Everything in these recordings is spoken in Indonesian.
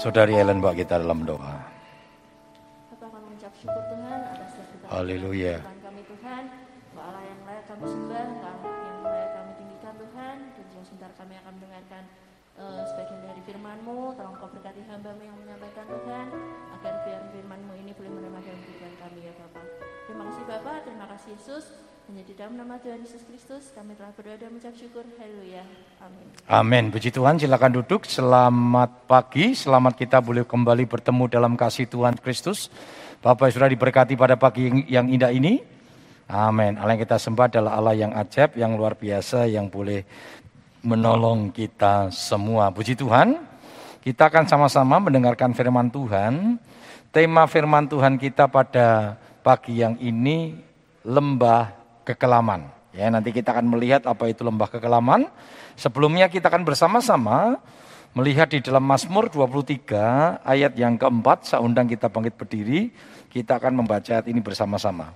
Saudari Ellen bawa kita dalam doa. Kita akan mengucap syukur Tuhan atas kita Haleluya. Tuhan kami Tuhan, Engkau Allah yang layak kami sembah, Engkau Allah yang layak kami tinggikan Tuhan. Dan sebentar kami akan mendengarkan eh, sebagian dari firman-Mu. Tolong Kau berkati hamba-Mu yang menyampaikan Tuhan, agar biar firman-Mu ini boleh menambah dalam kehidupan kami ya Bapak. Terima kasih Bapak, terima kasih Yesus. Hanya di dalam nama Tuhan Yesus Kristus kami telah berdoa dan mengucap syukur. Haleluya. Amin. Puji Tuhan, silakan duduk. Selamat pagi, selamat kita boleh kembali bertemu dalam kasih Tuhan Kristus. Bapak sudah diberkati pada pagi yang indah ini. Amin. Allah yang kita sembah adalah Allah yang ajaib, yang luar biasa, yang boleh menolong kita semua. Puji Tuhan, kita akan sama-sama mendengarkan firman Tuhan. Tema firman Tuhan kita pada pagi yang ini, lembah kekelaman. Ya, nanti kita akan melihat apa itu lembah kekelaman. Sebelumnya kita akan bersama-sama melihat di dalam Mazmur 23 ayat yang keempat. Saya undang kita bangkit berdiri, kita akan membaca ayat ini bersama-sama.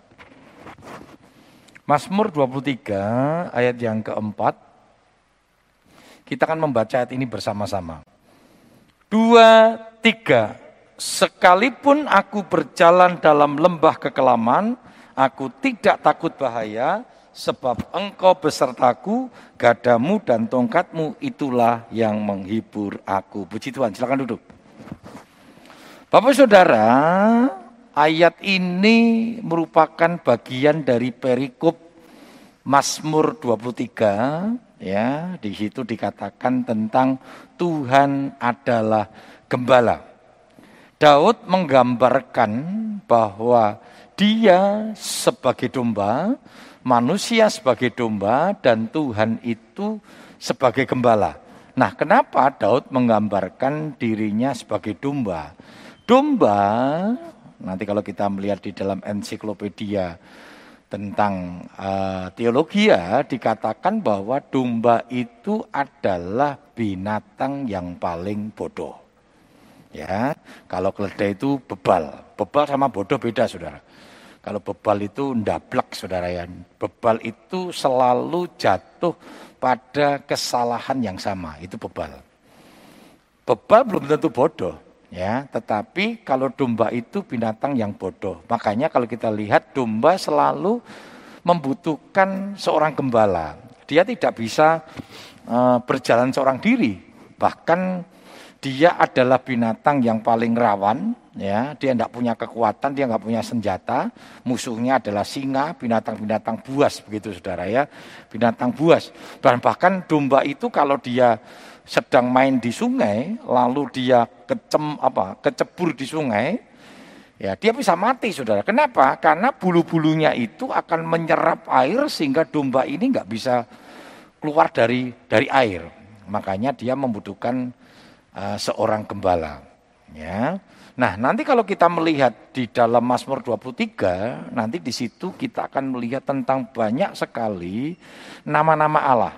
Mazmur 23 ayat yang keempat. Kita akan membaca ayat ini bersama-sama. Dua, tiga. Sekalipun aku berjalan dalam lembah kekelaman, aku tidak takut bahaya, sebab engkau besertaku, gadamu dan tongkatmu itulah yang menghibur aku. Puji Tuhan, silakan duduk. Bapak Saudara, ayat ini merupakan bagian dari perikop Mazmur 23 ya, di situ dikatakan tentang Tuhan adalah gembala. Daud menggambarkan bahwa dia sebagai domba, manusia sebagai domba dan Tuhan itu sebagai gembala. Nah, kenapa Daud menggambarkan dirinya sebagai domba? Domba, nanti kalau kita melihat di dalam ensiklopedia tentang uh, teologi ya, dikatakan bahwa domba itu adalah binatang yang paling bodoh. Ya, kalau keledai itu bebal, bebal sama bodoh beda, saudara. Kalau bebal itu ndablek, saudara ya. Bebal itu selalu jatuh pada kesalahan yang sama, itu bebal. Bebal belum tentu bodoh, ya. Tetapi kalau domba itu binatang yang bodoh. Makanya kalau kita lihat domba selalu membutuhkan seorang gembala. Dia tidak bisa uh, berjalan seorang diri. Bahkan dia adalah binatang yang paling rawan, ya. Dia tidak punya kekuatan, dia nggak punya senjata. Musuhnya adalah singa, binatang-binatang buas, begitu saudara ya. Binatang buas. Dan bahkan domba itu kalau dia sedang main di sungai, lalu dia kecem apa, kecebur di sungai, ya dia bisa mati, saudara. Kenapa? Karena bulu-bulunya itu akan menyerap air sehingga domba ini nggak bisa keluar dari dari air. Makanya dia membutuhkan uh, seorang gembala. Ya. Nah, nanti kalau kita melihat di dalam Mazmur 23, nanti di situ kita akan melihat tentang banyak sekali nama-nama Allah.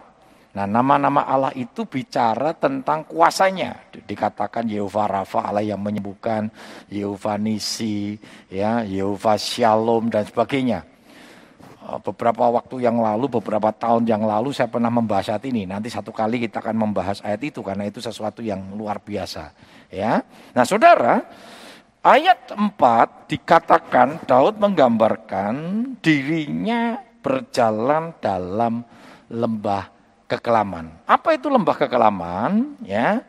Nah, nama-nama Allah itu bicara tentang kuasanya. Dikatakan Yehova Rafa, Allah yang menyembuhkan, Yehova Nisi, ya, Yehova Shalom dan sebagainya. Beberapa waktu yang lalu, beberapa tahun yang lalu saya pernah membahas ayat ini. Nanti satu kali kita akan membahas ayat itu karena itu sesuatu yang luar biasa, ya. Nah, Saudara, ayat 4 dikatakan Daud menggambarkan dirinya berjalan dalam lembah kekelaman. Apa itu lembah kekelaman? Ya,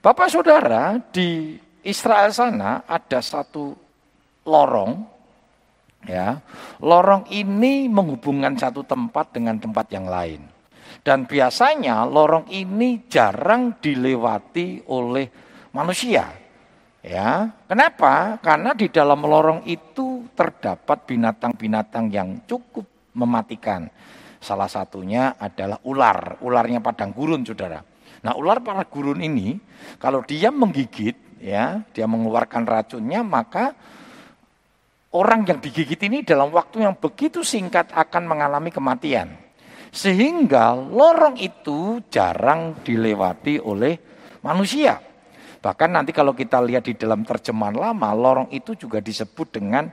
Bapak Saudara di Israel sana ada satu lorong, ya. Lorong ini menghubungkan satu tempat dengan tempat yang lain. Dan biasanya lorong ini jarang dilewati oleh manusia. Ya, kenapa? Karena di dalam lorong itu terdapat binatang-binatang yang cukup mematikan. Salah satunya adalah ular, ularnya padang gurun, saudara. Nah, ular padang gurun ini, kalau dia menggigit, ya, dia mengeluarkan racunnya, maka orang yang digigit ini dalam waktu yang begitu singkat akan mengalami kematian. Sehingga lorong itu jarang dilewati oleh manusia. Bahkan nanti kalau kita lihat di dalam terjemahan lama, lorong itu juga disebut dengan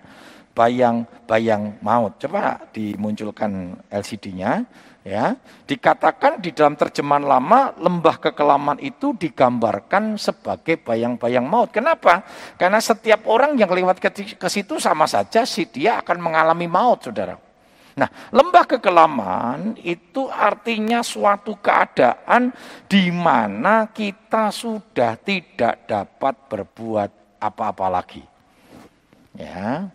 bayang-bayang maut. Coba dimunculkan LCD-nya. Ya, dikatakan di dalam terjemahan lama lembah kekelaman itu digambarkan sebagai bayang-bayang maut. Kenapa? Karena setiap orang yang lewat ke, situ sama saja si dia akan mengalami maut, Saudara. Nah, lembah kekelaman itu artinya suatu keadaan di mana kita sudah tidak dapat berbuat apa-apa lagi. Ya,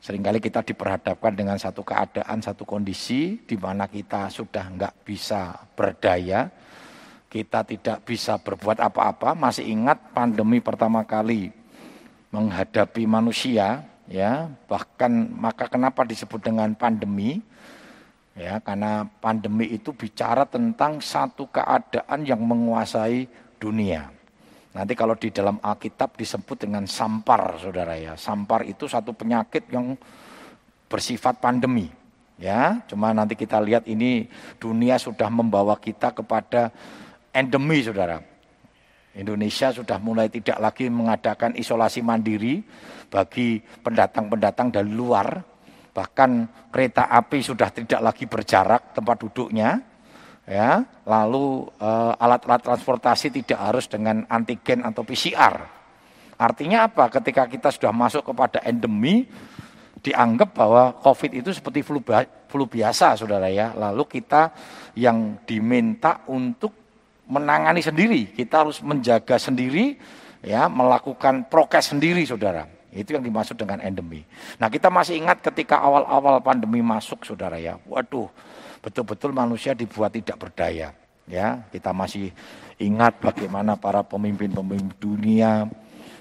Seringkali kita diperhadapkan dengan satu keadaan, satu kondisi di mana kita sudah nggak bisa berdaya, kita tidak bisa berbuat apa-apa. Masih ingat pandemi pertama kali menghadapi manusia, ya bahkan maka kenapa disebut dengan pandemi? Ya, karena pandemi itu bicara tentang satu keadaan yang menguasai dunia. Nanti kalau di dalam Alkitab disebut dengan sampar, saudara ya. Sampar itu satu penyakit yang bersifat pandemi. Ya, cuma nanti kita lihat ini dunia sudah membawa kita kepada endemi, saudara. Indonesia sudah mulai tidak lagi mengadakan isolasi mandiri bagi pendatang-pendatang dari luar. Bahkan kereta api sudah tidak lagi berjarak tempat duduknya ya lalu eh, alat-alat transportasi tidak harus dengan antigen atau PCR artinya apa? Ketika kita sudah masuk kepada endemi dianggap bahwa COVID itu seperti flu, flu biasa saudara ya. Lalu kita yang diminta untuk menangani sendiri. Kita harus menjaga sendiri ya melakukan prokes sendiri saudara. Itu yang dimaksud dengan endemi. Nah kita masih ingat ketika awal-awal pandemi masuk saudara ya, waduh betul-betul manusia dibuat tidak berdaya. Ya, kita masih ingat bagaimana para pemimpin-pemimpin dunia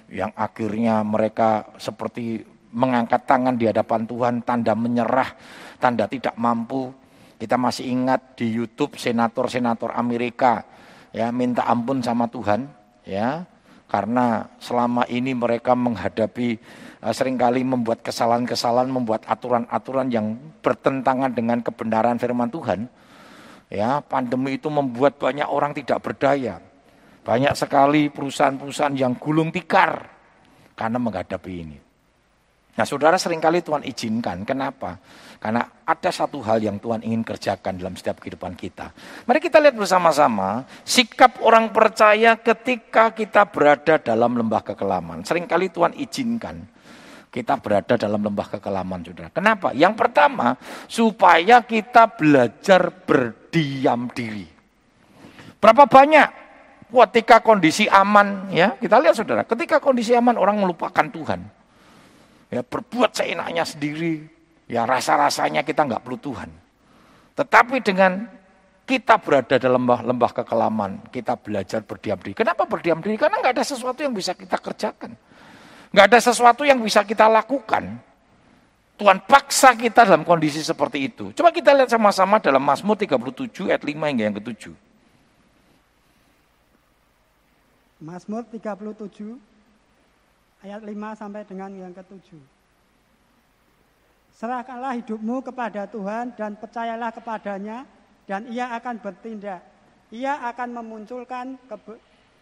yang akhirnya mereka seperti mengangkat tangan di hadapan Tuhan, tanda menyerah, tanda tidak mampu. Kita masih ingat di YouTube senator-senator Amerika ya minta ampun sama Tuhan, ya karena selama ini mereka menghadapi uh, sering kali membuat kesalahan-kesalahan, membuat aturan-aturan yang bertentangan dengan kebenaran firman Tuhan. Ya, pandemi itu membuat banyak orang tidak berdaya. Banyak sekali perusahaan-perusahaan yang gulung tikar karena menghadapi ini. Nah saudara sering kali Tuhan izinkan, kenapa? Karena ada satu hal yang Tuhan ingin kerjakan dalam setiap kehidupan kita. Mari kita lihat bersama-sama sikap orang percaya ketika kita berada dalam lembah kekelaman. Seringkali Tuhan izinkan kita berada dalam lembah kekelaman, saudara. Kenapa? Yang pertama, supaya kita belajar berdiam diri. Berapa banyak ketika kondisi aman, ya kita lihat saudara, ketika kondisi aman orang melupakan Tuhan ya berbuat seenaknya sendiri, ya rasa-rasanya kita nggak perlu Tuhan. Tetapi dengan kita berada dalam lembah, lembah kekelaman, kita belajar berdiam diri. Kenapa berdiam diri? Karena nggak ada sesuatu yang bisa kita kerjakan. Nggak ada sesuatu yang bisa kita lakukan. Tuhan paksa kita dalam kondisi seperti itu. Coba kita lihat sama-sama dalam Mazmur 37 ayat 5 hingga yang ke-7. Mazmur 37 ayat 5 sampai dengan yang ketujuh. Serahkanlah hidupmu kepada Tuhan dan percayalah kepadanya dan ia akan bertindak. Ia akan memunculkan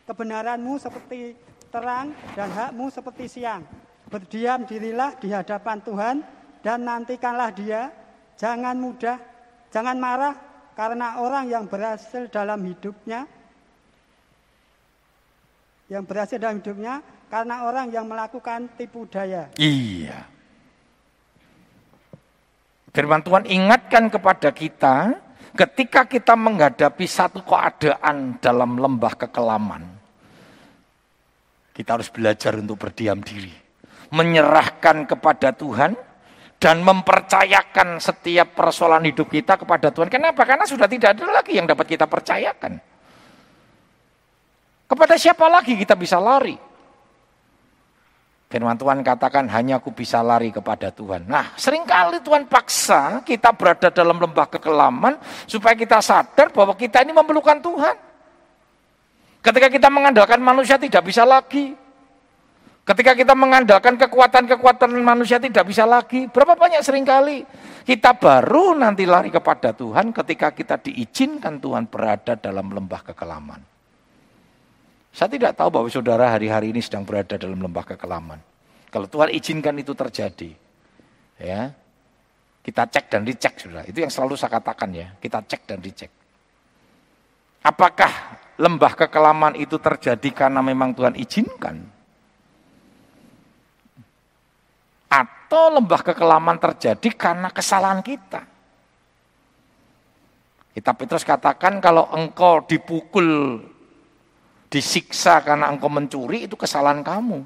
kebenaranmu seperti terang dan hakmu seperti siang. Berdiam dirilah di hadapan Tuhan dan nantikanlah dia. Jangan mudah, jangan marah karena orang yang berhasil dalam hidupnya yang berhasil dalam hidupnya karena orang yang melakukan tipu daya. Iya. Firman Tuhan ingatkan kepada kita ketika kita menghadapi satu keadaan dalam lembah kekelaman. Kita harus belajar untuk berdiam diri. Menyerahkan kepada Tuhan dan mempercayakan setiap persoalan hidup kita kepada Tuhan. Kenapa? Karena sudah tidak ada lagi yang dapat kita percayakan. Kepada siapa lagi kita bisa lari? Firman Tuhan katakan hanya aku bisa lari kepada Tuhan. Nah sering kali Tuhan paksa kita berada dalam lembah kekelaman supaya kita sadar bahwa kita ini memerlukan Tuhan. Ketika kita mengandalkan manusia tidak bisa lagi. Ketika kita mengandalkan kekuatan-kekuatan manusia tidak bisa lagi. Berapa banyak sering kali kita baru nanti lari kepada Tuhan ketika kita diizinkan Tuhan berada dalam lembah kekelaman. Saya tidak tahu bahwa saudara hari-hari ini sedang berada dalam lembah kekelaman. Kalau Tuhan izinkan itu terjadi, ya, Kita cek dan dicek, saudara. Itu yang selalu saya katakan ya. Kita cek dan dicek. Apakah lembah kekelaman itu terjadi karena memang Tuhan izinkan? Atau lembah kekelaman terjadi karena kesalahan kita? Kita Petrus katakan kalau engkau dipukul, disiksa karena engkau mencuri, itu kesalahan kamu.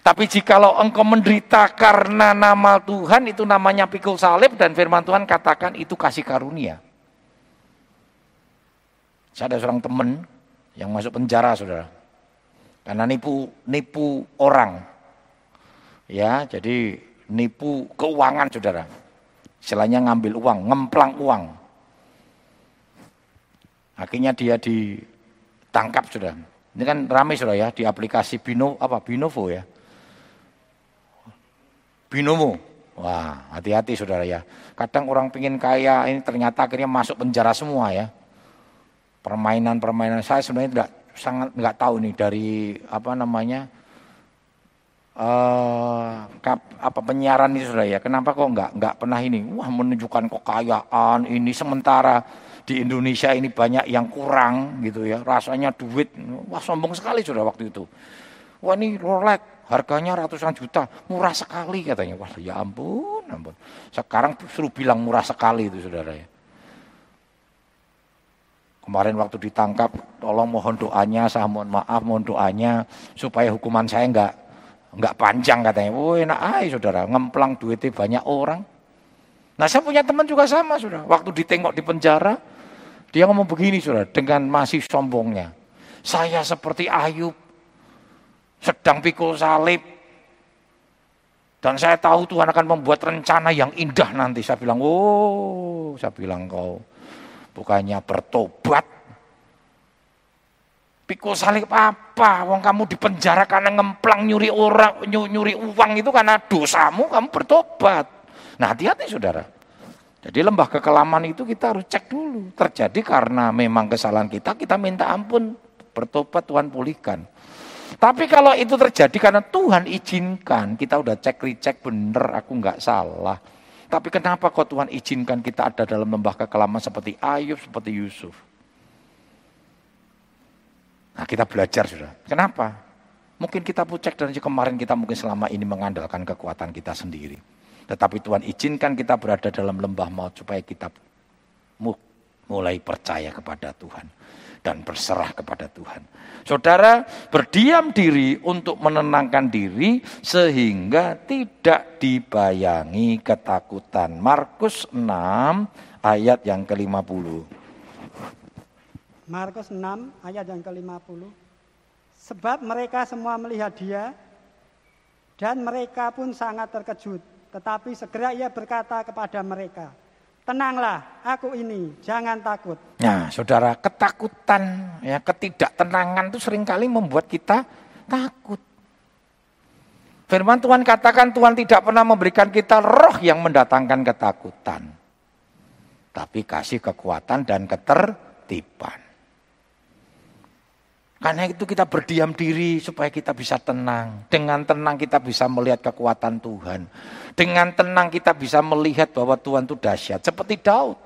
Tapi jikalau engkau menderita karena nama Tuhan, itu namanya pikul salib dan firman Tuhan katakan itu kasih karunia. Saya ada seorang teman yang masuk penjara, saudara. Karena nipu nipu orang. Ya, jadi nipu keuangan, saudara. Istilahnya ngambil uang, ngemplang uang. Akhirnya dia ditangkap, saudara. Ini kan ramai, saudara ya, di aplikasi Bino, apa, Binovo ya binomo. Wah, hati-hati saudara ya. Kadang orang pingin kaya ini ternyata akhirnya masuk penjara semua ya. Permainan-permainan saya sebenarnya tidak sangat nggak tahu nih dari apa namanya uh, apa penyiaran ini saudara ya. Kenapa kok nggak nggak pernah ini? Wah menunjukkan kekayaan ini sementara di Indonesia ini banyak yang kurang gitu ya. Rasanya duit, wah sombong sekali sudah waktu itu. Wah ini Rolex harganya ratusan juta, murah sekali katanya. Wah ya ampun, ampun. Sekarang suruh bilang murah sekali itu saudara ya. Kemarin waktu ditangkap, tolong mohon doanya, saya mohon maaf, mohon doanya supaya hukuman saya enggak enggak panjang katanya. Wah enak aja saudara, ngemplang duitnya banyak orang. Nah saya punya teman juga sama saudara. Waktu ditengok di penjara, dia ngomong begini saudara, dengan masih sombongnya. Saya seperti Ayub, sedang pikul salib. Dan saya tahu Tuhan akan membuat rencana yang indah nanti. Saya bilang, oh, saya bilang kau bukannya bertobat. Pikul salib apa? Wong kamu dipenjara karena ngemplang nyuri orang, nyuri uang itu karena dosamu, kamu bertobat. Nah hati-hati saudara. Jadi lembah kekelaman itu kita harus cek dulu. Terjadi karena memang kesalahan kita, kita minta ampun. Bertobat Tuhan pulihkan. Tapi kalau itu terjadi karena Tuhan izinkan, kita udah cek recheck bener, aku nggak salah. Tapi kenapa kok Tuhan izinkan kita ada dalam lembah kekelaman seperti Ayub, seperti Yusuf? Nah kita belajar sudah. Kenapa? Mungkin kita pucek dan kemarin kita mungkin selama ini mengandalkan kekuatan kita sendiri. Tetapi Tuhan izinkan kita berada dalam lembah maut supaya kita mulai percaya kepada Tuhan dan berserah kepada Tuhan. Saudara berdiam diri untuk menenangkan diri sehingga tidak dibayangi ketakutan. Markus 6 ayat yang ke-50. Markus 6 ayat yang ke-50. Sebab mereka semua melihat dia dan mereka pun sangat terkejut. Tetapi segera ia berkata kepada mereka, Tenanglah, aku ini, jangan takut. Nah, saudara, ketakutan, ya ketidaktenangan itu sering kali membuat kita takut. Firman Tuhan katakan Tuhan tidak pernah memberikan kita roh yang mendatangkan ketakutan. Tapi kasih kekuatan dan ketertiban. Karena itu kita berdiam diri supaya kita bisa tenang. Dengan tenang kita bisa melihat kekuatan Tuhan. Dengan tenang kita bisa melihat bahwa Tuhan itu dahsyat. Seperti Daud.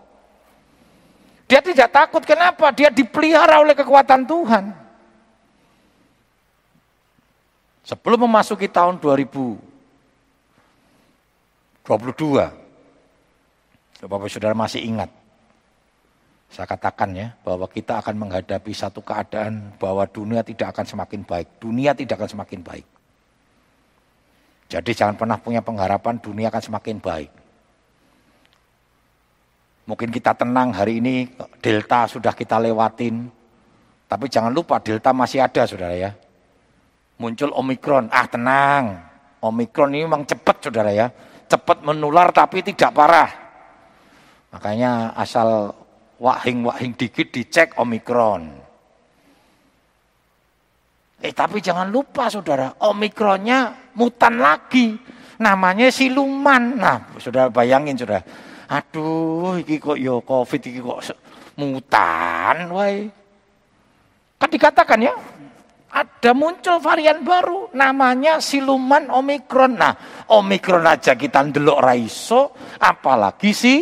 Dia tidak takut, kenapa? Dia dipelihara oleh kekuatan Tuhan. Sebelum memasuki tahun 2022, Bapak Saudara masih ingat, saya katakan ya, bahwa kita akan menghadapi satu keadaan bahwa dunia tidak akan semakin baik. Dunia tidak akan semakin baik. Jadi jangan pernah punya pengharapan dunia akan semakin baik. Mungkin kita tenang hari ini, delta sudah kita lewatin. Tapi jangan lupa delta masih ada saudara ya. Muncul omikron, ah tenang. Omikron ini memang cepat saudara ya. Cepat menular tapi tidak parah. Makanya asal wahing-wahing dikit dicek Omikron. Eh tapi jangan lupa saudara, Omikronnya mutan lagi. Namanya siluman. Nah, saudara bayangin saudara. Aduh, iki kok yo covid iki kok mutan, wai. Kan dikatakan ya, ada muncul varian baru namanya siluman omikron. Nah, omikron aja kita ndelok raiso, apalagi si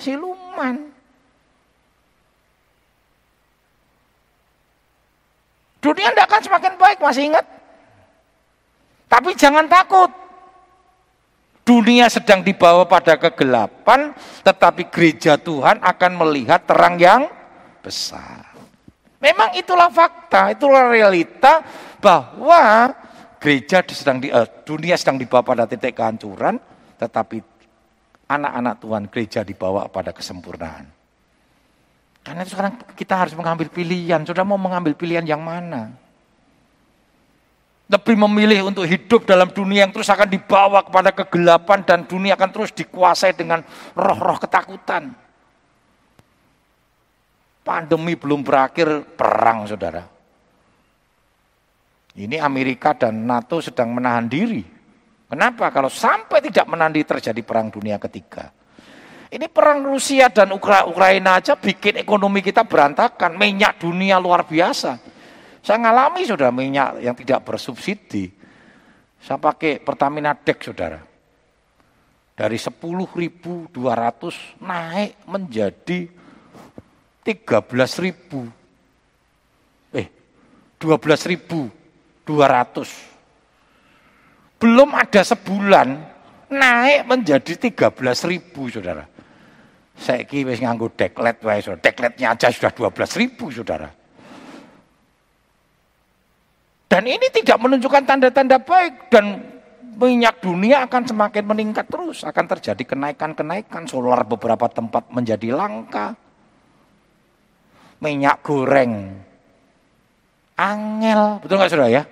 siluman. Dunia tidak akan semakin baik, masih ingat? Tapi jangan takut. Dunia sedang dibawa pada kegelapan, tetapi gereja Tuhan akan melihat terang yang besar. Memang itulah fakta, itulah realita bahwa gereja sedang di, uh, dunia sedang dibawa pada titik kehancuran, tetapi anak-anak Tuhan gereja dibawa pada kesempurnaan. Karena itu sekarang kita harus mengambil pilihan. Sudah mau mengambil pilihan yang mana? Lebih memilih untuk hidup dalam dunia yang terus akan dibawa kepada kegelapan dan dunia akan terus dikuasai dengan roh-roh ketakutan. Pandemi belum berakhir, perang saudara. Ini Amerika dan NATO sedang menahan diri. Kenapa? Kalau sampai tidak menahan diri terjadi perang dunia ketiga. Ini perang Rusia dan Ukra Ukraina aja bikin ekonomi kita berantakan. Minyak dunia luar biasa. Saya ngalami sudah minyak yang tidak bersubsidi. Saya pakai Pertamina Dex saudara. Dari 10.200 naik menjadi 13 ribu. Eh, 12 ribu 200. Belum ada sebulan naik menjadi 13 ribu saudara. Saya kira wis nganggo deklet wae. Dekletnya aja sudah 12 ribu saudara. Dan ini tidak menunjukkan tanda-tanda baik dan minyak dunia akan semakin meningkat terus, akan terjadi kenaikan-kenaikan, solar beberapa tempat menjadi langka minyak goreng. Angel, betul nggak saudara ya?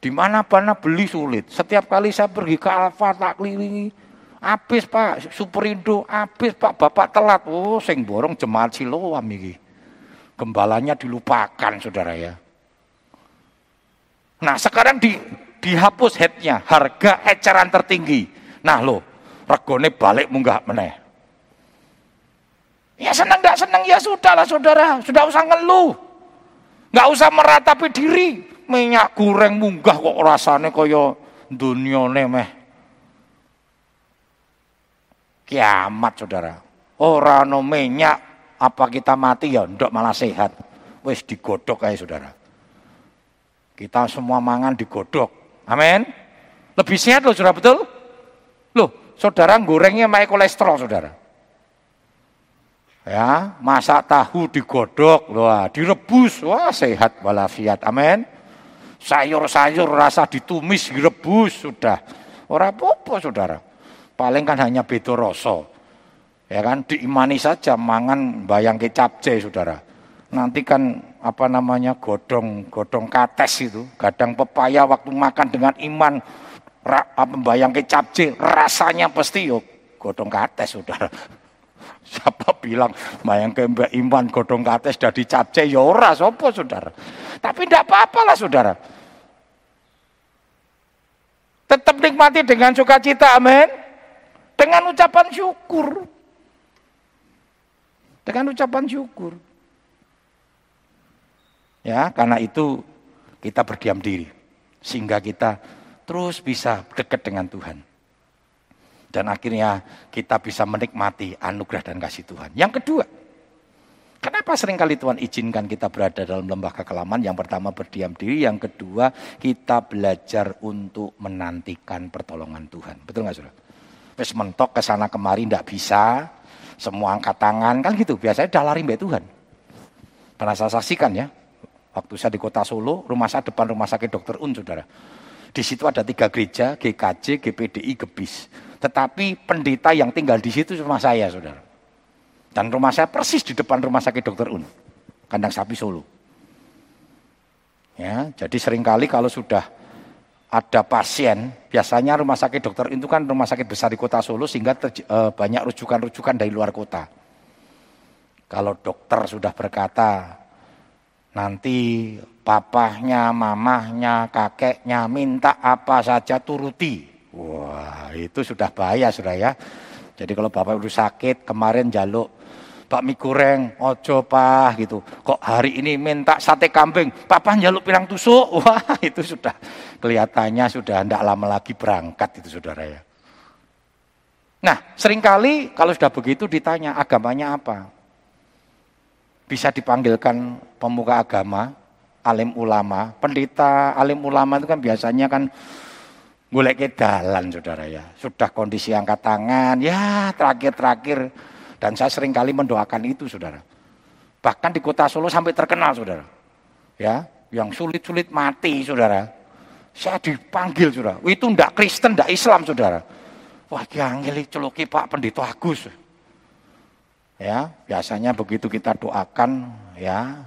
Di mana-mana beli sulit. Setiap kali saya pergi ke Alfa tak kelilingi, habis Pak, Superindo, habis Pak, Bapak telat. Oh, sing borong jemaat Siloam iki. Gembalanya dilupakan saudara ya. Nah sekarang di, dihapus headnya, harga eceran tertinggi. Nah lo, regone balik munggah meneh. Ya senang tidak senang ya sudahlah saudara, sudah usah ngeluh. Nggak usah meratapi diri. Minyak goreng munggah kok rasanya kaya dunia meh. Kiamat saudara. Orang no minyak apa kita mati ya ndak malah sehat. Wis digodok aja saudara. Kita semua mangan digodok. Amin. Lebih sehat loh saudara betul? Loh, saudara gorengnya main kolesterol saudara. Ya, masak tahu digodok, wah, direbus, wah sehat walafiat. Amin. Sayur-sayur rasa ditumis, direbus sudah. Orang apa saudara. Paling kan hanya beda rasa. Ya kan, diimani saja mangan bayang kecapce saudara. Nanti kan apa namanya godong godong kates itu, kadang pepaya waktu makan dengan iman ra, bayang kecapce rasanya pasti yuk godong kates saudara. Siapa bilang bayang mbak iman godong kates dari capce ya ora sapa saudara. Tapi tidak apa-apa lah saudara. Tetap nikmati dengan sukacita, amin. Dengan ucapan syukur. Dengan ucapan syukur. Ya, karena itu kita berdiam diri. Sehingga kita terus bisa dekat dengan Tuhan. Dan akhirnya kita bisa menikmati anugerah dan kasih Tuhan. Yang kedua, kenapa sering kali Tuhan izinkan kita berada dalam lembah kekelaman? Yang pertama berdiam diri, yang kedua kita belajar untuk menantikan pertolongan Tuhan. Betul nggak saudara? Wes mentok ke sana kemari tidak bisa, semua angkat tangan kan gitu. Biasanya dah lari mbak Tuhan. Pernah saya saksikan ya, waktu saya di kota Solo, rumah saya depan rumah sakit dokter Un, saudara. Di situ ada tiga gereja, GKJ, GPDI, GEBIS. Tetapi pendeta yang tinggal di situ cuma saya, saudara. Dan rumah saya persis di depan rumah sakit dokter Un, kandang sapi Solo. Ya, jadi sering kali kalau sudah ada pasien, biasanya rumah sakit dokter itu kan rumah sakit besar di kota Solo sehingga terj, e, banyak rujukan-rujukan dari luar kota. Kalau dokter sudah berkata, nanti papahnya, mamahnya, kakeknya minta apa saja turuti. Wah, itu sudah bahaya sudah ya. Jadi kalau bapak udah sakit, kemarin jaluk bakmi goreng, ojo pah gitu. Kok hari ini minta sate kambing, papa jaluk pirang tusuk. Wah, itu sudah kelihatannya sudah tidak lama lagi berangkat itu saudara ya. Nah, sering kali kalau sudah begitu ditanya agamanya apa? Bisa dipanggilkan pemuka agama, alim ulama. Pendeta alim ulama itu kan biasanya kan Golek dalan saudara ya. Sudah kondisi angkat tangan, ya terakhir-terakhir. Dan saya sering kali mendoakan itu saudara. Bahkan di kota Solo sampai terkenal saudara. Ya, yang sulit-sulit mati saudara. Saya dipanggil saudara. Itu ndak Kristen, ndak Islam saudara. Wah, yang celuki Pak Pendeta Agus. Ya, biasanya begitu kita doakan, ya,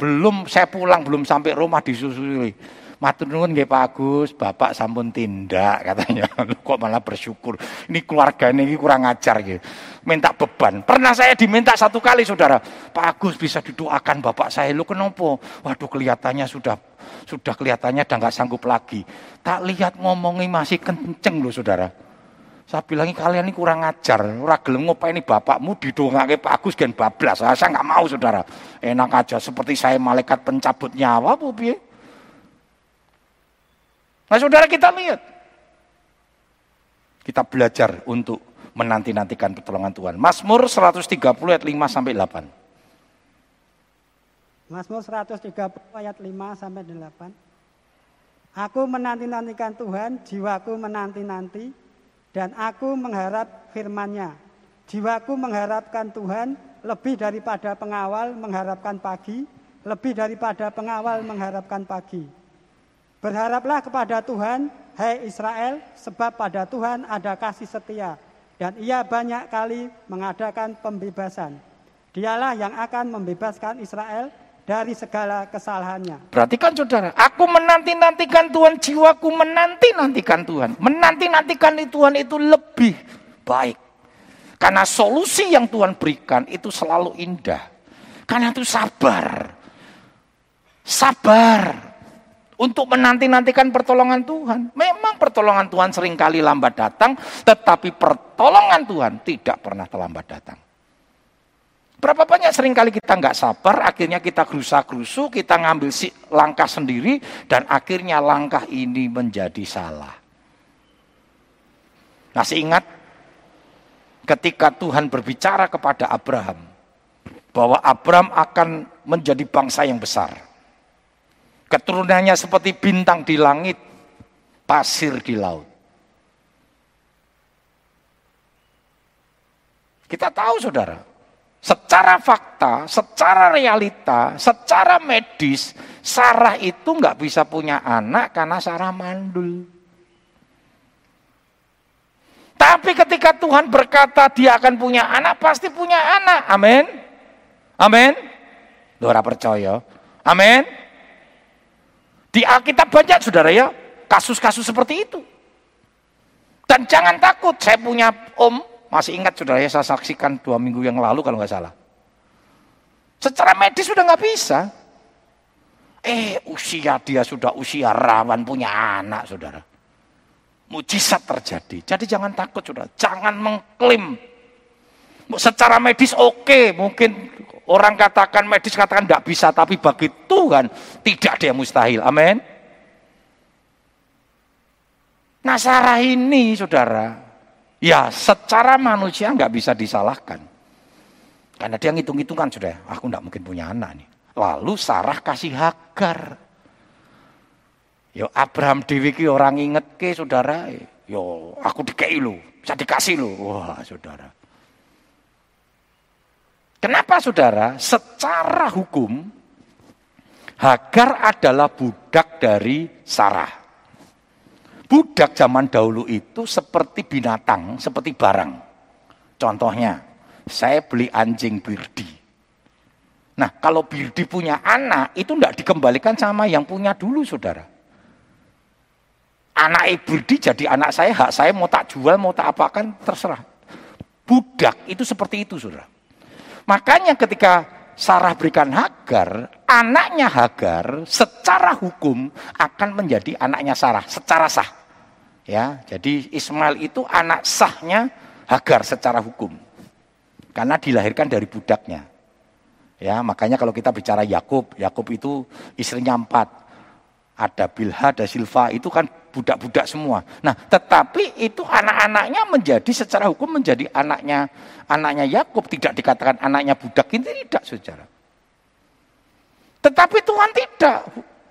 belum saya pulang belum sampai rumah disusui Matur nuwun nggih Pak Agus, Bapak sampun tindak katanya. Kok malah bersyukur. Ini keluarga ini kurang ajar gitu. Minta beban. Pernah saya diminta satu kali Saudara. Pak Agus bisa didoakan Bapak saya. Lu kenapa? Waduh kelihatannya sudah sudah kelihatannya udah nggak sanggup lagi. Tak lihat ngomongnya masih kenceng loh Saudara. Saya bilang kalian ini kurang ajar. Ora gelem ini bapakmu didongake Pak Agus gen bablas. Saya nggak mau Saudara. Enak aja seperti saya malaikat pencabut nyawa bu piye? Nah saudara kita lihat. Kita belajar untuk menanti-nantikan pertolongan Tuhan. Mazmur 130 ayat 5 sampai 8. Mazmur 130 ayat 5 sampai 8. Aku menanti-nantikan Tuhan, jiwaku menanti-nanti, dan aku mengharap firman-Nya. Jiwaku mengharapkan Tuhan lebih daripada pengawal mengharapkan pagi, lebih daripada pengawal mengharapkan pagi. Berharaplah kepada Tuhan, hai Israel, sebab pada Tuhan ada kasih setia, dan ia banyak kali mengadakan pembebasan. Dialah yang akan membebaskan Israel dari segala kesalahannya. Perhatikan saudara, aku menanti-nantikan Tuhan, jiwaku menanti-nantikan Tuhan. Menanti-nantikan Tuhan itu lebih baik. Karena solusi yang Tuhan berikan itu selalu indah. Karena itu sabar. Sabar untuk menanti-nantikan pertolongan Tuhan. Memang pertolongan Tuhan sering kali lambat datang, tetapi pertolongan Tuhan tidak pernah terlambat datang. Berapa banyak sering kali kita nggak sabar, akhirnya kita gerusa-gerusu, kita ngambil si langkah sendiri, dan akhirnya langkah ini menjadi salah. Masih ingat ketika Tuhan berbicara kepada Abraham, bahwa Abraham akan menjadi bangsa yang besar. Keturunannya seperti bintang di langit, pasir di laut. Kita tahu saudara, secara fakta, secara realita, secara medis, Sarah itu nggak bisa punya anak karena Sarah mandul. Tapi ketika Tuhan berkata dia akan punya anak, pasti punya anak. Amin. Amin. Dora percaya. Amin. Di Alkitab banyak saudara ya, kasus-kasus seperti itu. Dan jangan takut, saya punya om, masih ingat saudara ya, saya saksikan dua minggu yang lalu kalau nggak salah. Secara medis sudah nggak bisa. Eh usia dia sudah usia rawan punya anak saudara. Mujizat terjadi. Jadi jangan takut saudara, jangan mengklaim. Secara medis oke, okay, mungkin Orang katakan medis katakan tidak bisa, tapi bagi Tuhan tidak ada yang mustahil. Amin. Nah Sarah ini saudara, ya secara manusia nggak bisa disalahkan. Karena dia ngitung-hitungan sudah, aku nggak mungkin punya anak nih. Lalu Sarah kasih Hagar. Yo Abraham Dewi ki orang inget ke saudara, yo aku dikei lu, bisa dikasih lu. Wah saudara. Kenapa saudara? Secara hukum, Hagar adalah budak dari Sarah. Budak zaman dahulu itu seperti binatang, seperti barang. Contohnya, saya beli anjing birdi. Nah, kalau birdi punya anak, itu tidak dikembalikan sama yang punya dulu, saudara. Anak birdi jadi anak saya, hak saya mau tak jual, mau tak apakan, terserah. Budak itu seperti itu, saudara. Makanya ketika Sarah berikan Hagar, anaknya Hagar secara hukum akan menjadi anaknya Sarah secara sah. Ya, jadi Ismail itu anak sahnya Hagar secara hukum. Karena dilahirkan dari budaknya. Ya, makanya kalau kita bicara Yakub, Yakub itu istrinya empat. Ada Bilha, ada Silva, itu kan budak-budak semua. Nah, tetapi itu anak-anaknya menjadi secara hukum menjadi anaknya anaknya Yakub, tidak dikatakan anaknya budak ini tidak, Saudara. Tetapi Tuhan tidak.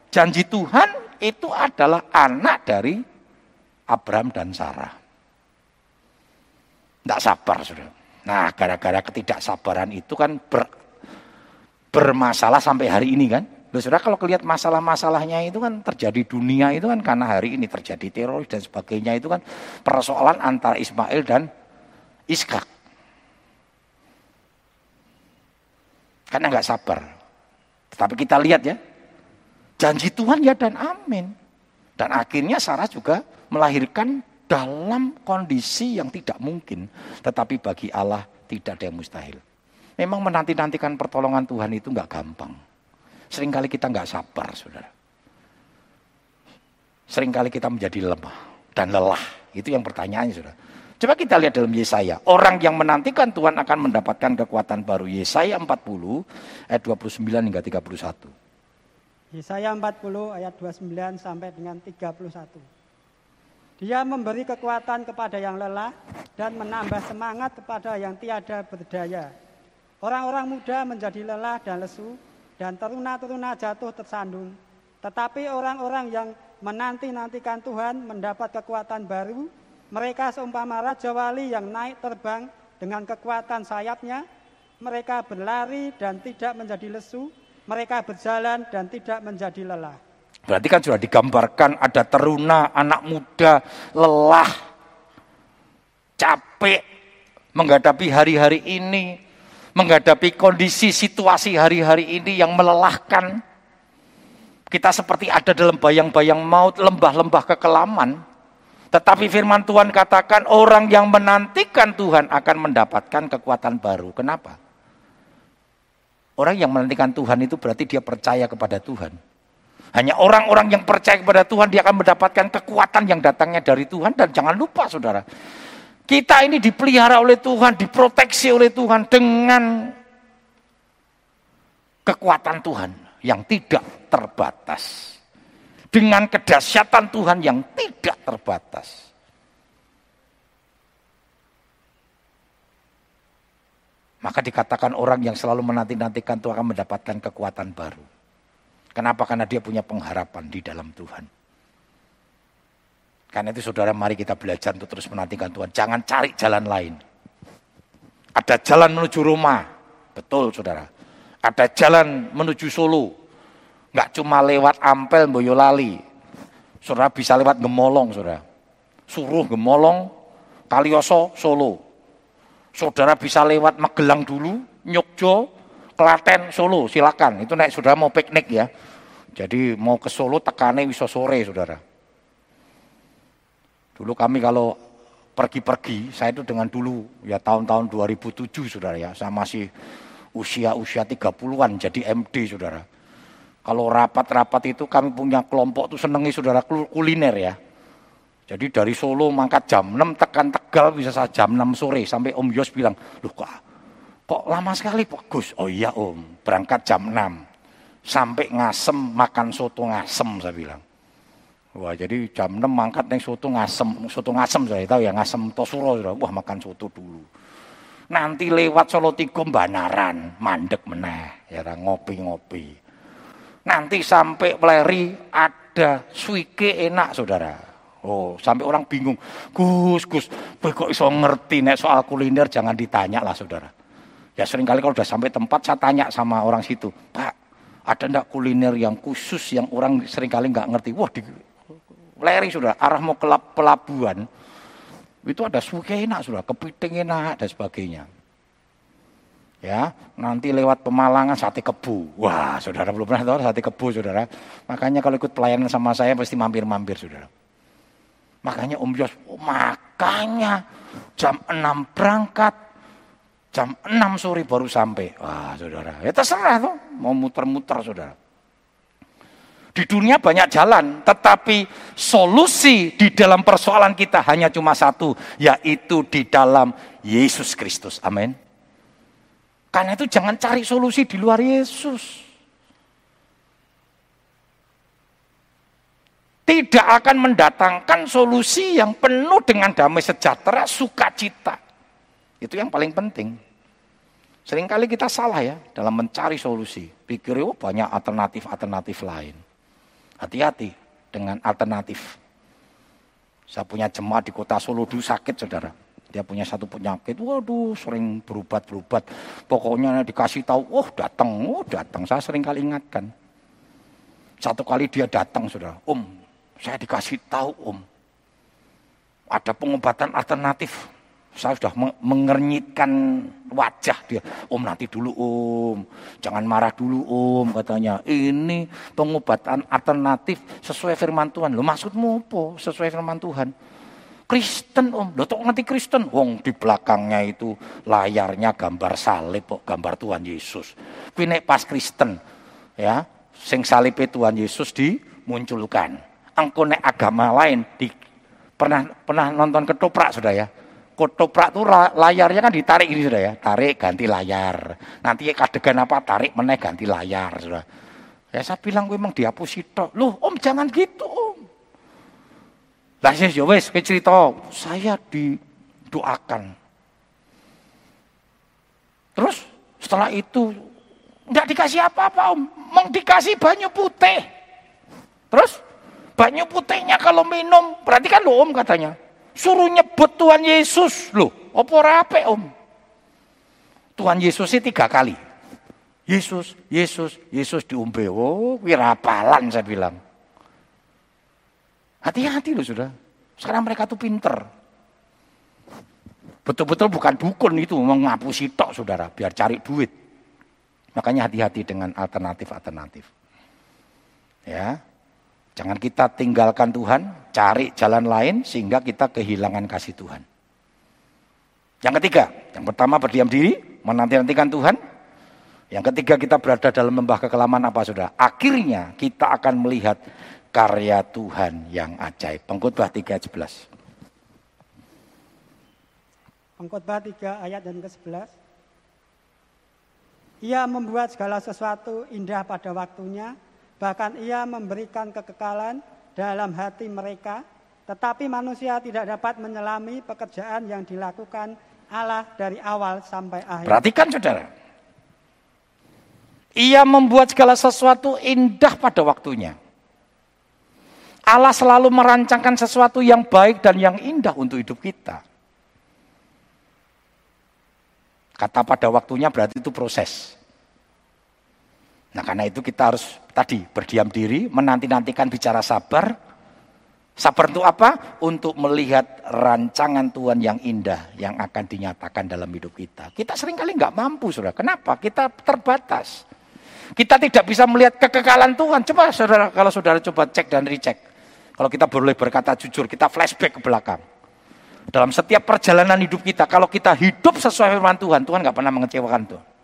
Janji Tuhan itu adalah anak dari Abraham dan Sarah. Tidak sabar, Saudara. Nah, gara-gara ketidaksabaran itu kan ber, bermasalah sampai hari ini kan. Loh, saudara kalau kelihat masalah-masalahnya itu kan terjadi dunia itu kan karena hari ini terjadi teroris dan sebagainya itu kan persoalan antara Ismail dan Iskak. Karena nggak sabar. Tetapi kita lihat ya, janji Tuhan ya dan amin. Dan akhirnya Sarah juga melahirkan dalam kondisi yang tidak mungkin. Tetapi bagi Allah tidak ada yang mustahil. Memang menanti-nantikan pertolongan Tuhan itu nggak gampang. Seringkali kita nggak sabar, saudara. Seringkali kita menjadi lemah dan lelah. Itu yang pertanyaannya, saudara. Coba kita lihat dalam Yesaya. Orang yang menantikan Tuhan akan mendapatkan kekuatan baru. Yesaya 40 ayat 29 hingga 31. Yesaya 40 ayat 29 sampai dengan 31. Dia memberi kekuatan kepada yang lelah dan menambah semangat kepada yang tiada berdaya. Orang-orang muda menjadi lelah dan lesu dan teruna-teruna jatuh tersandung. Tetapi orang-orang yang menanti-nantikan Tuhan mendapat kekuatan baru. Mereka seumpama Raja Wali yang naik terbang dengan kekuatan sayapnya. Mereka berlari dan tidak menjadi lesu. Mereka berjalan dan tidak menjadi lelah. Berarti kan sudah digambarkan ada teruna, anak muda, lelah, capek menghadapi hari-hari ini, menghadapi kondisi situasi hari-hari ini yang melelahkan. Kita seperti ada dalam bayang-bayang maut, lembah-lembah kekelaman. Tetapi firman Tuhan katakan orang yang menantikan Tuhan akan mendapatkan kekuatan baru. Kenapa? Orang yang menantikan Tuhan itu berarti dia percaya kepada Tuhan. Hanya orang-orang yang percaya kepada Tuhan dia akan mendapatkan kekuatan yang datangnya dari Tuhan dan jangan lupa saudara. Kita ini dipelihara oleh Tuhan, diproteksi oleh Tuhan dengan kekuatan Tuhan yang tidak terbatas. Dengan kedahsyatan Tuhan yang tidak terbatas. Maka dikatakan orang yang selalu menanti-nantikan Tuhan akan mendapatkan kekuatan baru. Kenapa? Karena dia punya pengharapan di dalam Tuhan. Karena itu saudara mari kita belajar untuk terus menantikan Tuhan. Jangan cari jalan lain. Ada jalan menuju Roma. Betul saudara. Ada jalan menuju Solo. Enggak cuma lewat Ampel, Boyolali. Saudara bisa lewat Gemolong saudara. Suruh Gemolong, Kalioso, Solo. Saudara bisa lewat Magelang dulu, Nyokjo, Klaten, Solo, silakan. Itu naik saudara mau piknik ya. Jadi mau ke Solo tekane bisa sore saudara. Dulu kami kalau pergi-pergi, saya itu dengan dulu ya tahun-tahun 2007 saudara ya. Saya masih usia-usia 30-an jadi MD saudara. Kalau rapat-rapat itu kami punya kelompok tuh senengi saudara kuliner ya. Jadi dari Solo mangkat jam 6 tekan Tegal bisa saja jam 6 sore sampai Om Yos bilang, "Loh kok Kok lama sekali Pak Gus? Oh iya Om, berangkat jam 6. Sampai ngasem makan soto ngasem saya bilang. Wah jadi jam 6 mangkat nih soto ngasem, soto ngasem saya tahu ya ngasem tosuro. Wah makan soto dulu. Nanti lewat Solo Tigo Banaran, mandek meneh, ya ngopi-ngopi. Nanti sampai Peleri ada suike enak saudara. Oh, sampai orang bingung. Gus, Gus, kok iso ngerti nek soal kuliner jangan ditanya lah saudara. Ya sering kali kalau sudah sampai tempat saya tanya sama orang situ, Pak, ada enggak kuliner yang khusus yang orang sering kali nggak ngerti? Wah, di leri sudah, arah mau ke pelabuhan, itu ada suke enak sudah, kepiting enak dan sebagainya. Ya, nanti lewat Pemalangan sate kebu. Wah, saudara belum pernah tahu sate kebu, saudara. Makanya kalau ikut pelayanan sama saya pasti mampir-mampir, saudara. Makanya Om Yos, oh, makanya jam 6 berangkat, Jam 6 sore baru sampai. Wah saudara, ya terserah tuh. Mau muter-muter saudara. Di dunia banyak jalan, tetapi solusi di dalam persoalan kita hanya cuma satu, yaitu di dalam Yesus Kristus. Amin. Karena itu jangan cari solusi di luar Yesus. Tidak akan mendatangkan solusi yang penuh dengan damai sejahtera, sukacita. Itu yang paling penting. Seringkali kita salah ya dalam mencari solusi. Pikir oh banyak alternatif-alternatif lain. Hati-hati dengan alternatif. Saya punya jemaat di kota Solo dulu sakit saudara dia punya satu penyakit, waduh sering berubat-berubat. Pokoknya dikasih tahu, oh datang, oh datang. Saya sering kali ingatkan. Satu kali dia datang, saudara. Om, saya dikasih tahu om. Ada pengobatan alternatif. Saya sudah mengernyitkan wajah dia. Om nanti dulu om. Jangan marah dulu om katanya. Ini pengobatan alternatif sesuai firman Tuhan. Lo maksudmu apa? Sesuai firman Tuhan. Kristen om, lo tuh ngerti Kristen? Wong di belakangnya itu layarnya gambar salib kok, gambar Tuhan Yesus. Kuwi pas Kristen, ya, sing salib Tuhan Yesus dimunculkan. Engko nek agama lain di pernah pernah nonton ketoprak sudah ya. Ketoprak tuh layarnya kan ditarik ini sudah ya, tarik ganti layar. Nanti adegan apa tarik meneh ganti layar sudah. Ya saya bilang gue emang dihapus itu. Loh om jangan gitu om. Lah ya wis cerita, saya didoakan. Terus setelah itu enggak dikasih apa-apa, Om. Mau dikasih banyu putih. Terus banyu putihnya kalau minum, berarti kan lo Om katanya. Suruh nyebut Tuhan Yesus. Loh, apa rape Om? Tuhan Yesus itu tiga kali. Yesus, Yesus, Yesus diumbe. Oh, wirapalan saya bilang. Hati-hati loh sudah. Sekarang mereka tuh pinter. Betul-betul bukan dukun itu, mengapusi tok saudara, biar cari duit. Makanya hati-hati dengan alternatif-alternatif. Ya, jangan kita tinggalkan Tuhan, cari jalan lain sehingga kita kehilangan kasih Tuhan. Yang ketiga, yang pertama berdiam diri, menanti-nantikan Tuhan. Yang ketiga kita berada dalam lembah kekelaman apa sudah? Akhirnya kita akan melihat karya Tuhan yang ajaib. Pengkhotbah 3 ayat 11. Pengkhotbah 3 ayat dan ke-11. Ia membuat segala sesuatu indah pada waktunya, bahkan ia memberikan kekekalan dalam hati mereka, tetapi manusia tidak dapat menyelami pekerjaan yang dilakukan Allah dari awal sampai akhir. Perhatikan saudara. Ia membuat segala sesuatu indah pada waktunya. Allah selalu merancangkan sesuatu yang baik dan yang indah untuk hidup kita. Kata pada waktunya berarti itu proses. Nah karena itu kita harus tadi berdiam diri, menanti-nantikan bicara sabar. Sabar itu apa? Untuk melihat rancangan Tuhan yang indah yang akan dinyatakan dalam hidup kita. Kita sering kali nggak mampu, saudara. Kenapa? Kita terbatas. Kita tidak bisa melihat kekekalan Tuhan. Coba saudara, kalau saudara coba cek dan recheck. Kalau kita boleh berkata jujur, kita flashback ke belakang. Dalam setiap perjalanan hidup kita, kalau kita hidup sesuai firman Tuhan, Tuhan nggak pernah mengecewakan Tuhan.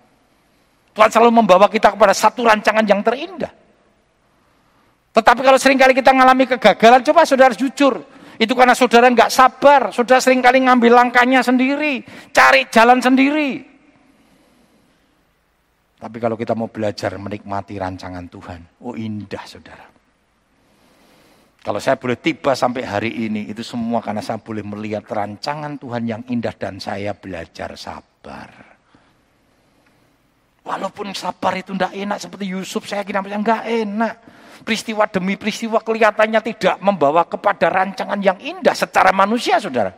Tuhan selalu membawa kita kepada satu rancangan yang terindah. Tetapi kalau sering kali kita mengalami kegagalan, coba saudara jujur. Itu karena saudara nggak sabar, saudara sering kali ngambil langkahnya sendiri, cari jalan sendiri. Tapi kalau kita mau belajar menikmati rancangan Tuhan, oh indah saudara. Kalau saya boleh tiba sampai hari ini, itu semua karena saya boleh melihat rancangan Tuhan yang indah dan saya belajar sabar. Walaupun sabar itu tidak enak seperti Yusuf, saya kira nggak enak. Peristiwa demi peristiwa kelihatannya tidak membawa kepada rancangan yang indah secara manusia, saudara.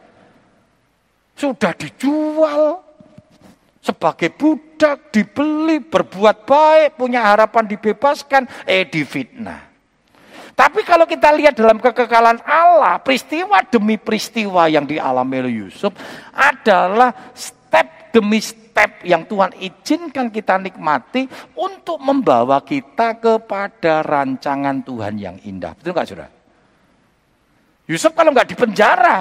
Sudah dijual sebagai budak, dibeli, berbuat baik, punya harapan dibebaskan, eh difitnah. Tapi kalau kita lihat dalam kekekalan Allah, peristiwa demi peristiwa yang dialami oleh Yusuf adalah step demi step yang Tuhan izinkan kita nikmati untuk membawa kita kepada rancangan Tuhan yang indah. Betul nggak saudara? Yusuf kalau nggak dipenjara,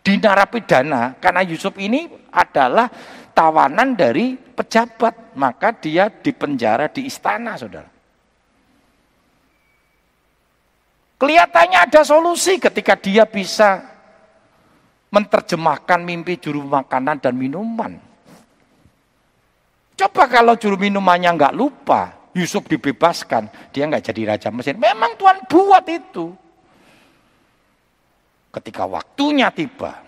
di narapidana, karena Yusuf ini adalah tawanan dari pejabat, maka dia dipenjara di istana, saudara. Kelihatannya ada solusi ketika dia bisa menerjemahkan mimpi juru makanan dan minuman. Coba kalau juru minumannya nggak lupa, Yusuf dibebaskan, dia nggak jadi raja Mesir. Memang Tuhan buat itu. Ketika waktunya tiba,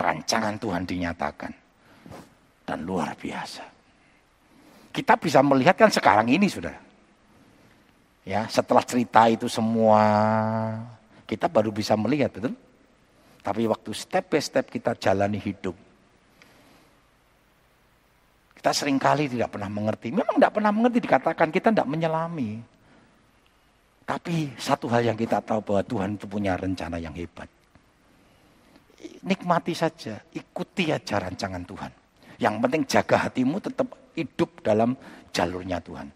rancangan Tuhan dinyatakan. Dan luar biasa. Kita bisa melihat kan sekarang ini sudah. Ya, setelah cerita itu semua, kita baru bisa melihat, betul? Tapi waktu step by step kita jalani hidup, kita sering kali tidak pernah mengerti. Memang tidak pernah mengerti dikatakan kita tidak menyelami. Tapi satu hal yang kita tahu bahwa Tuhan itu punya rencana yang hebat. Nikmati saja, ikuti aja rancangan Tuhan. Yang penting jaga hatimu tetap hidup dalam jalurnya Tuhan.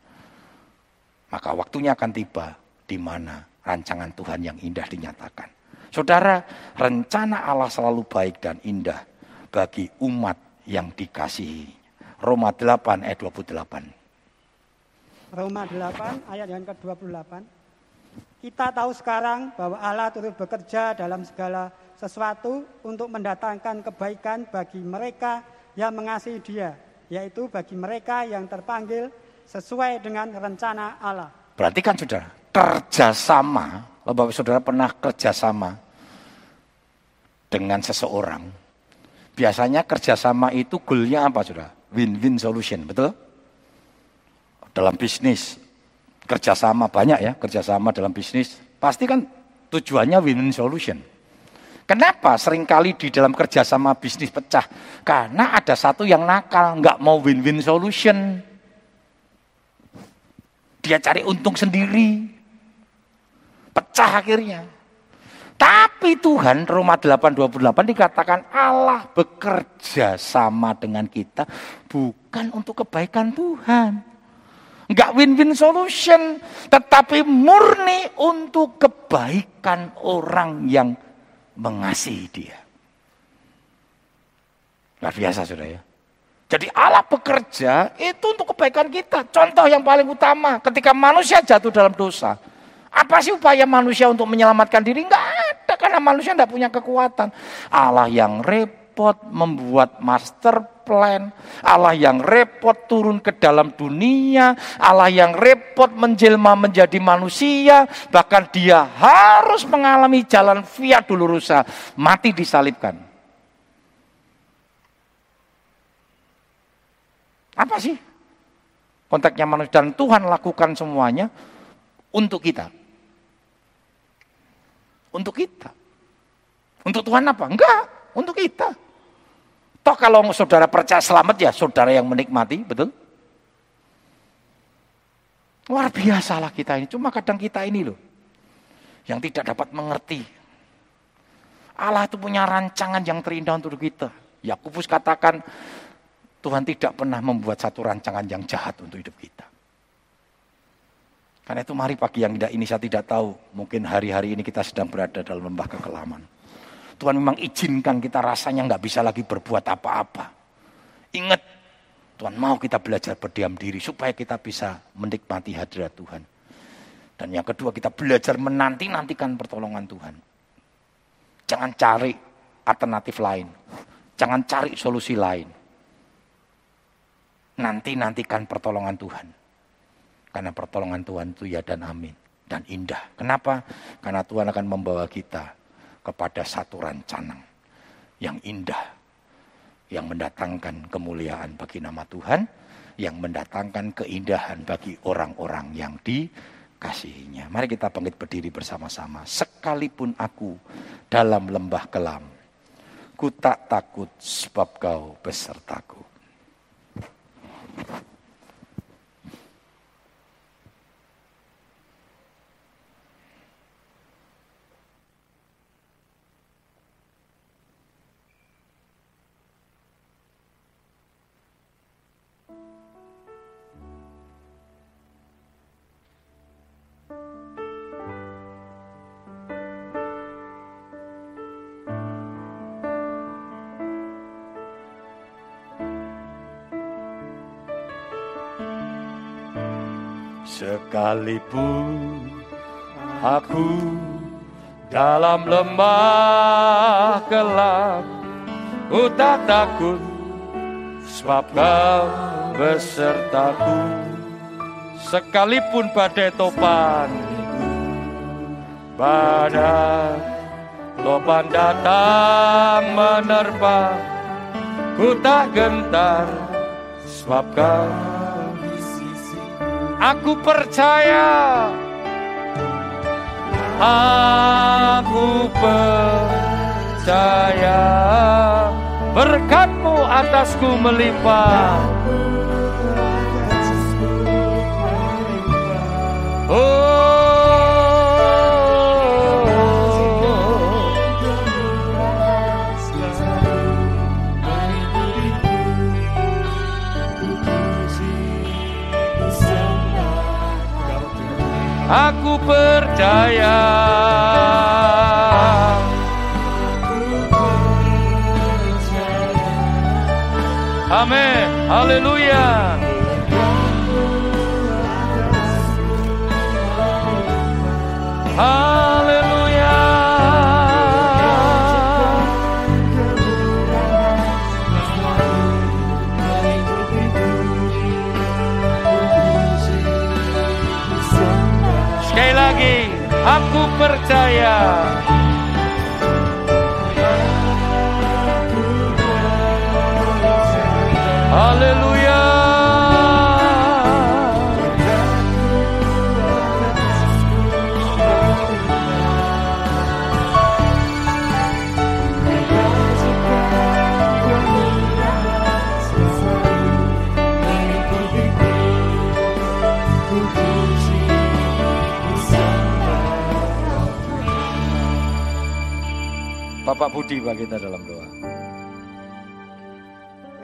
Maka waktunya akan tiba di mana rancangan Tuhan yang indah dinyatakan. Saudara, rencana Allah selalu baik dan indah bagi umat yang dikasihi. Roma 8 ayat 28. Roma 8 ayat yang ke-28. Kita tahu sekarang bahwa Allah turut bekerja dalam segala sesuatu untuk mendatangkan kebaikan bagi mereka yang mengasihi Dia, yaitu bagi mereka yang terpanggil sesuai dengan rencana Allah. Berarti kan saudara, kerjasama, Bapak Saudara pernah kerjasama dengan seseorang. Biasanya kerjasama itu goalnya apa saudara? Win-win solution, betul? Dalam bisnis, kerjasama banyak ya, kerjasama dalam bisnis, pasti kan tujuannya win-win solution. Kenapa sering kali di dalam kerjasama bisnis pecah? Karena ada satu yang nakal, nggak mau win-win solution. Dia cari untung sendiri. Pecah akhirnya. Tapi Tuhan, Roma 8:28 dikatakan Allah bekerja sama dengan kita bukan untuk kebaikan Tuhan. Enggak win-win solution, tetapi murni untuk kebaikan orang yang mengasihi dia. Luar biasa sudah ya. Jadi Allah bekerja itu untuk kebaikan kita. Contoh yang paling utama ketika manusia jatuh dalam dosa. Apa sih upaya manusia untuk menyelamatkan diri? Enggak ada karena manusia tidak punya kekuatan. Allah yang repot membuat master plan. Allah yang repot turun ke dalam dunia. Allah yang repot menjelma menjadi manusia. Bahkan dia harus mengalami jalan via dulurusa. Mati disalibkan. Apa sih? Konteksnya manusia dan Tuhan lakukan semuanya untuk kita. Untuk kita. Untuk Tuhan apa? Enggak, untuk kita. Toh kalau saudara percaya selamat ya saudara yang menikmati, betul? Luar biasa lah kita ini. Cuma kadang kita ini loh. Yang tidak dapat mengerti. Allah itu punya rancangan yang terindah untuk kita. Yakubus katakan, Tuhan tidak pernah membuat satu rancangan yang jahat untuk hidup kita. Karena itu mari pagi yang tidak ini saya tidak tahu. Mungkin hari-hari ini kita sedang berada dalam lembah kekelaman. Tuhan memang izinkan kita rasanya nggak bisa lagi berbuat apa-apa. Ingat, Tuhan mau kita belajar berdiam diri supaya kita bisa menikmati hadirat Tuhan. Dan yang kedua kita belajar menanti-nantikan pertolongan Tuhan. Jangan cari alternatif lain. Jangan cari solusi lain. Nanti-nantikan pertolongan Tuhan. Karena pertolongan Tuhan itu ya dan amin. Dan indah. Kenapa? Karena Tuhan akan membawa kita kepada satu rancangan yang indah, yang mendatangkan kemuliaan bagi nama Tuhan, yang mendatangkan keindahan bagi orang-orang yang dikasihinya. Mari kita bangkit berdiri bersama-sama. Sekalipun aku dalam lembah kelam, ku tak takut sebab kau besertaku. Sekalipun aku dalam lembah gelap, ku tak takut sebab kau besertaku. Sekalipun badai topan badai topan datang menerpa ku tak gentar sebab kau aku percaya. Aku percaya. Berkatmu atasku melimpah. Oh, aku percaya. Amin. Haleluya. Haleluya. Percaya. Haleluya. Bagi kita dalam doa.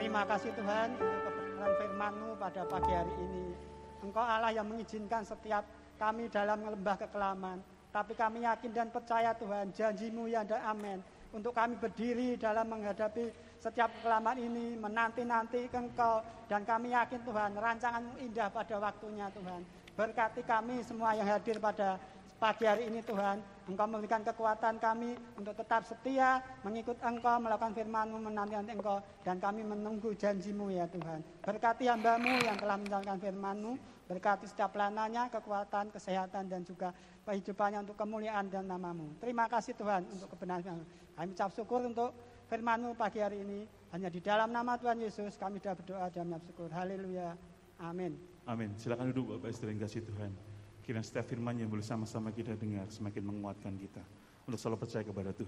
Terima kasih Tuhan untuk kebenaran firman-Mu pada pagi hari ini. Engkau Allah yang mengizinkan setiap kami dalam lembah kekelaman. Tapi kami yakin dan percaya Tuhan, janjimu ya dan amin. Untuk kami berdiri dalam menghadapi setiap kekelaman ini, menanti-nanti Engkau. Dan kami yakin Tuhan, rancanganmu indah pada waktunya Tuhan. Berkati kami semua yang hadir pada pagi hari ini Tuhan. Engkau memberikan kekuatan kami untuk tetap setia, mengikut Engkau, melakukan firman-Mu, menanti-nanti Engkau. Dan kami menunggu janjimu ya Tuhan. Berkati hambamu yang telah menjalankan firman-Mu. Berkati setiap pelanannya, kekuatan, kesehatan, dan juga kehidupannya untuk kemuliaan dan namamu. Terima kasih Tuhan untuk kebenaran. Kami ucap syukur untuk firman-Mu pagi hari ini. Hanya di dalam nama Tuhan Yesus kami sudah berdoa dan syukur. Haleluya. Amin. Amin. Silakan duduk Bapak Ibu yang kasih Tuhan. Kiranya setiap firman yang boleh sama-sama kita dengar semakin menguatkan kita untuk selalu percaya kepada Tuhan.